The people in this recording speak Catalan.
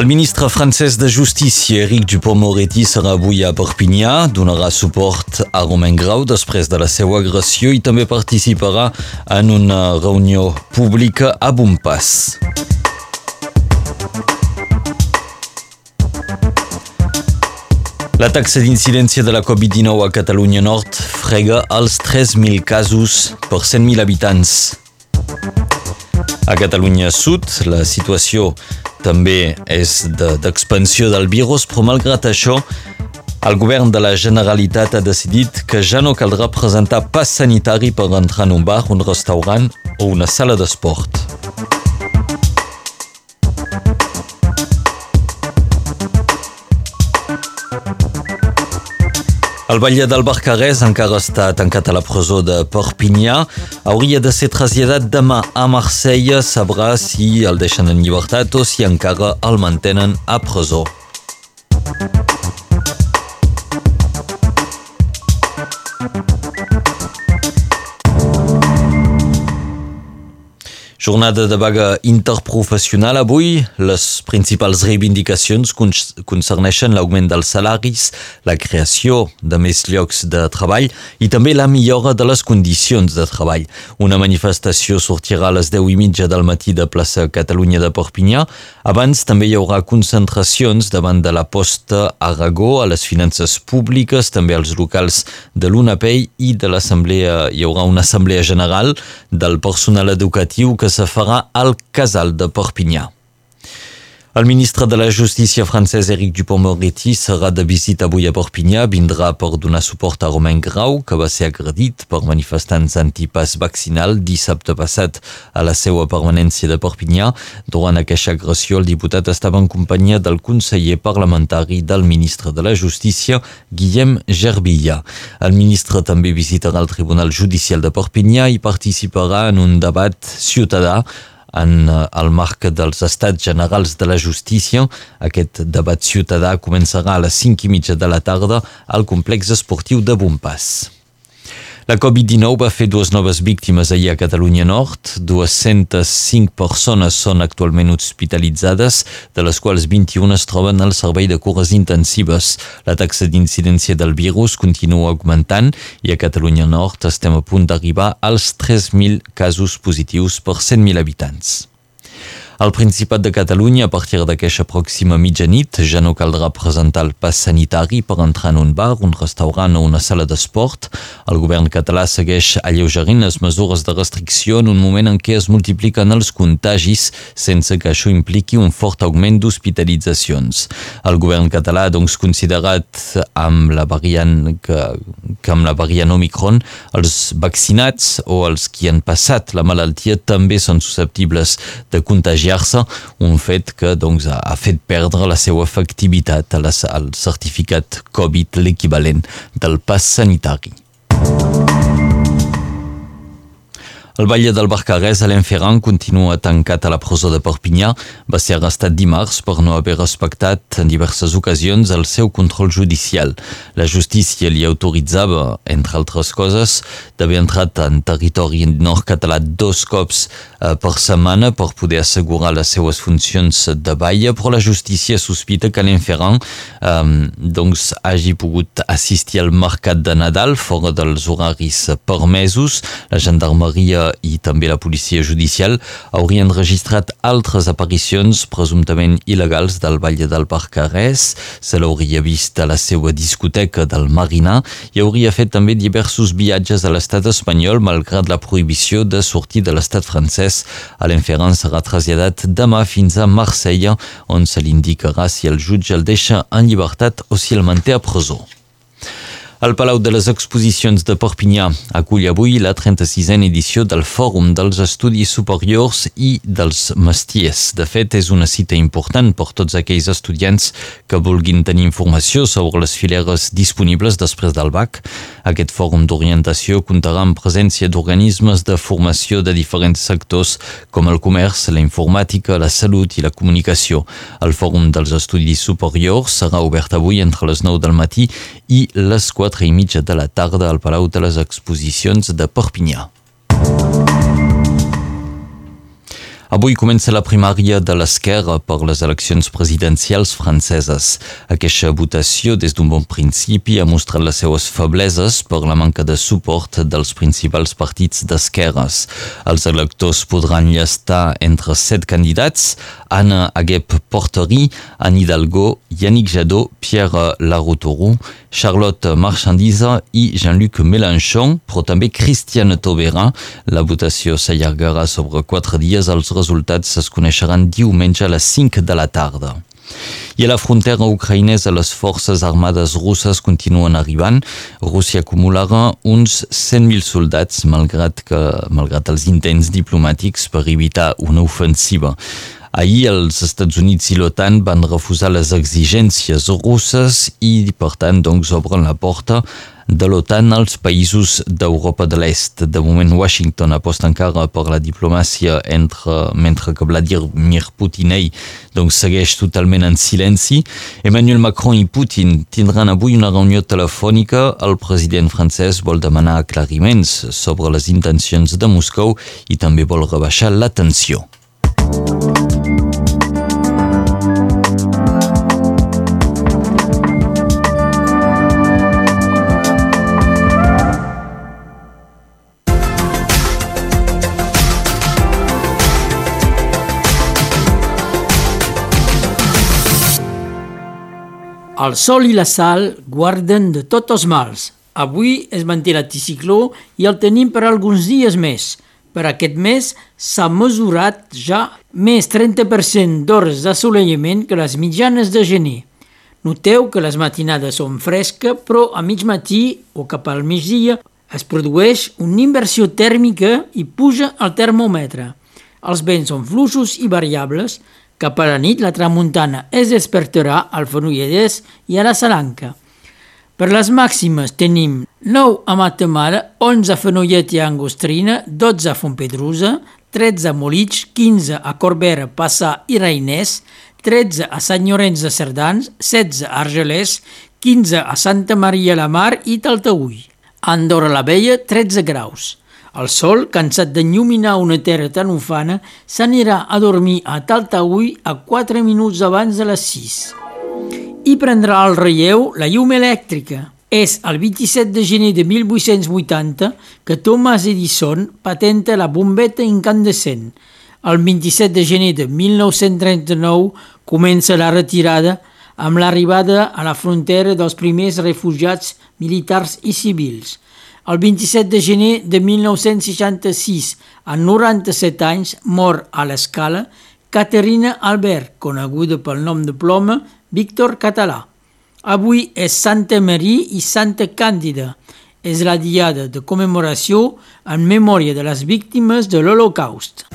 El ministre francès de Justícia, Eric Dupont-Moretti, serà avui a Perpinyà, donarà suport a Romain Grau després de la seva agressió i també participarà en una reunió pública a Bonpas. La taxa d'incidència de la Covid-19 a Catalunya Nord frega els 3.000 casos per 100.000 habitants. A Catalunya Sud, la situació també és d'expansió de, del virus, però malgrat això, el govern de la Generalitat ha decidit que ja no caldrà presentar pas sanitari per entrar en un bar, un restaurant o una sala d'esport. El batlle del Barcarès encara està tancat a la presó de Perpinyà. Hauria de ser traslladat demà a Marsella. Sabrà si el deixen en llibertat o si encara el mantenen a presó. Jornada de vaga interprofessional avui. Les principals reivindicacions concerneixen l'augment dels salaris, la creació de més llocs de treball i també la millora de les condicions de treball. Una manifestació sortirà a les 10 i mitja del matí de plaça Catalunya de Perpinyà. Abans també hi haurà concentracions davant de la posta Aragó, a les finances públiques, també als locals de l'UNAPEI i de l'Assemblea. Hi haurà una assemblea general del personal educatiu que se farà al casal de Perpinyà. El ministre de la Justícia francès Éric Dupont-Moretti serà de visita avui a Perpinyà, vindrà per donar suport a Romain Grau, que va ser agredit per manifestants antipas vaccinal dissabte passat a la seva permanència de Perpinyà. Durant aquesta agressió, el diputat estava en companyia del conseller parlamentari del ministre de la Justícia, Guillem Gerbilla. El ministre també visitarà el Tribunal Judicial de Perpinyà i participarà en un debat ciutadà en eh, el marc dels Estats Generals de la Justícia. Aquest debat ciutadà començarà a les 5 i mitja de la tarda al complex esportiu de Bonpas. La Covid-19 va fer dues noves víctimes ahir a Catalunya Nord. 205 persones són actualment hospitalitzades, de les quals 21 es troben al servei de cures intensives. La taxa d'incidència del virus continua augmentant i a Catalunya Nord estem a punt d'arribar als 3.000 casos positius per 100.000 habitants. Al Principat de Catalunya, a partir d'aquesta pròxima mitjanit, ja no caldrà presentar el pas sanitari per entrar en un bar, un restaurant o una sala d'esport. El govern català segueix alleugerint les mesures de restricció en un moment en què es multipliquen els contagis sense que això impliqui un fort augment d'hospitalitzacions. El govern català doncs considerat amb la variant que, que amb la variant Omicron els vaccinats o els qui han passat la malaltia també són susceptibles de contagiar contagiar-se, un fet que doncs, ha fet perdre la seva efectivitat al certificat Covid, l'equivalent del pas sanitari. El batlle del Barcarès, Alain Ferran, continua tancat a la presó de Perpinyà. Va ser arrestat dimarts per no haver respectat en diverses ocasions el seu control judicial. La justícia li autoritzava, entre altres coses, d'haver entrat en territori nord-català dos cops per setmana per poder assegurar les seues funcions de batlle, però la justícia sospita que Alain Ferran eh, doncs, hagi pogut assistir al mercat de Nadal fora dels horaris permesos. La gendarmeria i també la policia judicial haurien registrat altres aparicions presumptament il·legals del Valle del Barcarès. Se l'hauria vist a la seva discoteca del Marina i hauria fet també diversos viatges a l'estat espanyol malgrat la prohibició de sortir de l'estat francès. Alain Ferran serà traslladat demà fins a Marsella, on se l'indicarà si el jutge el deixa en llibertat o si el manté a presó. El Palau de les Exposicions de Perpinyà acull avui la 36a edició del Fòrum dels Estudis Superiors i dels Mestiers. De fet, és una cita important per tots aquells estudiants que vulguin tenir informació sobre les fileres disponibles després del BAC. Aquest fòrum d'orientació comptarà amb presència d'organismes de formació de diferents sectors com el comerç, la informàtica, la salut i la comunicació. El Fòrum dels Estudis Superiors serà obert avui entre les 9 del matí i les 4 4 i mitja de la tarda al Palau de les Exposicions de Perpinyà. Avui comença la primària de l'esquerra per les eleccions presidencials franceses. Aquesta votació, des d'un bon principi, ha mostrat les seues febleses per la manca de suport dels principals partits d'esquerres. Els electors podran llestar entre set candidats, Anna Aguep Portery, Anne Hidalgo, Yannick Jadot, Pierre Laroutourou, Charlotte Marchandise i Jean-Luc Mélenchon, però també Christiane Taubera. La votació s'allargarà sobre quatre dies als resultats es coneixeran diumenge a les 5 de la tarda. I a la frontera ucraïnesa les forces armades russes continuen arribant. Rússia acumularà uns 100.000 soldats malgrat, que, malgrat els intents diplomàtics per evitar una ofensiva. Ahir els Estats Units i l'OTAN van refusar les exigències russes i, per tant, doncs, obren la porta de l'OTAN als països d'Europa de l'Est. De moment, Washington aposta encara per la diplomàcia entre, mentre que Vladimir Putin ell, doncs, segueix totalment en silenci. Emmanuel Macron i Putin tindran avui una reunió telefònica. El president francès vol demanar aclariments sobre les intencions de Moscou i també vol rebaixar la tensió. El sol i la sal guarden de tots els mals. Avui es manté l'anticicló i el tenim per alguns dies més. Per aquest mes s'ha mesurat ja més 30% d'hores d'assolellament que les mitjanes de gener. Noteu que les matinades són fresques, però a mig matí o cap al migdia es produeix una inversió tèrmica i puja el termòmetre. Els vents són fluixos i variables, cap a la nit la tramuntana es despertarà al Fenolledès i a la Salanca. Per les màximes tenim 9 a Matamala, 11 a Fenollet i a Angostrina, 12 a Fontpedrusa, 13 a Molitx, 15 a Corbera, Passà i Reinès, 13 a Sant Llorenç de Cerdans, 16 a Argelès, 15 a Santa Maria la Mar i Taltaüll. A Andorra la Vella, 13 graus. El sol, cansat d'enlluminar una terra tan ufana, s'anirà a dormir a Taltaüll a 4 minuts abans de les 6. I prendrà el relleu la llum elèctrica. És el 27 de gener de 1880 que Thomas Edison patenta la bombeta incandescent. El 27 de gener de 1939 comença la retirada amb l'arribada a la frontera dels primers refugiats militars i civils – el 27 de gener de 1966, a 97 anys, mor a l'escala Caterina Albert, coneguda pel nom de ploma Víctor Català. Avui és Santa Maria i Santa Càndida. És la diada de commemoració en memòria de les víctimes de l'Holocaust.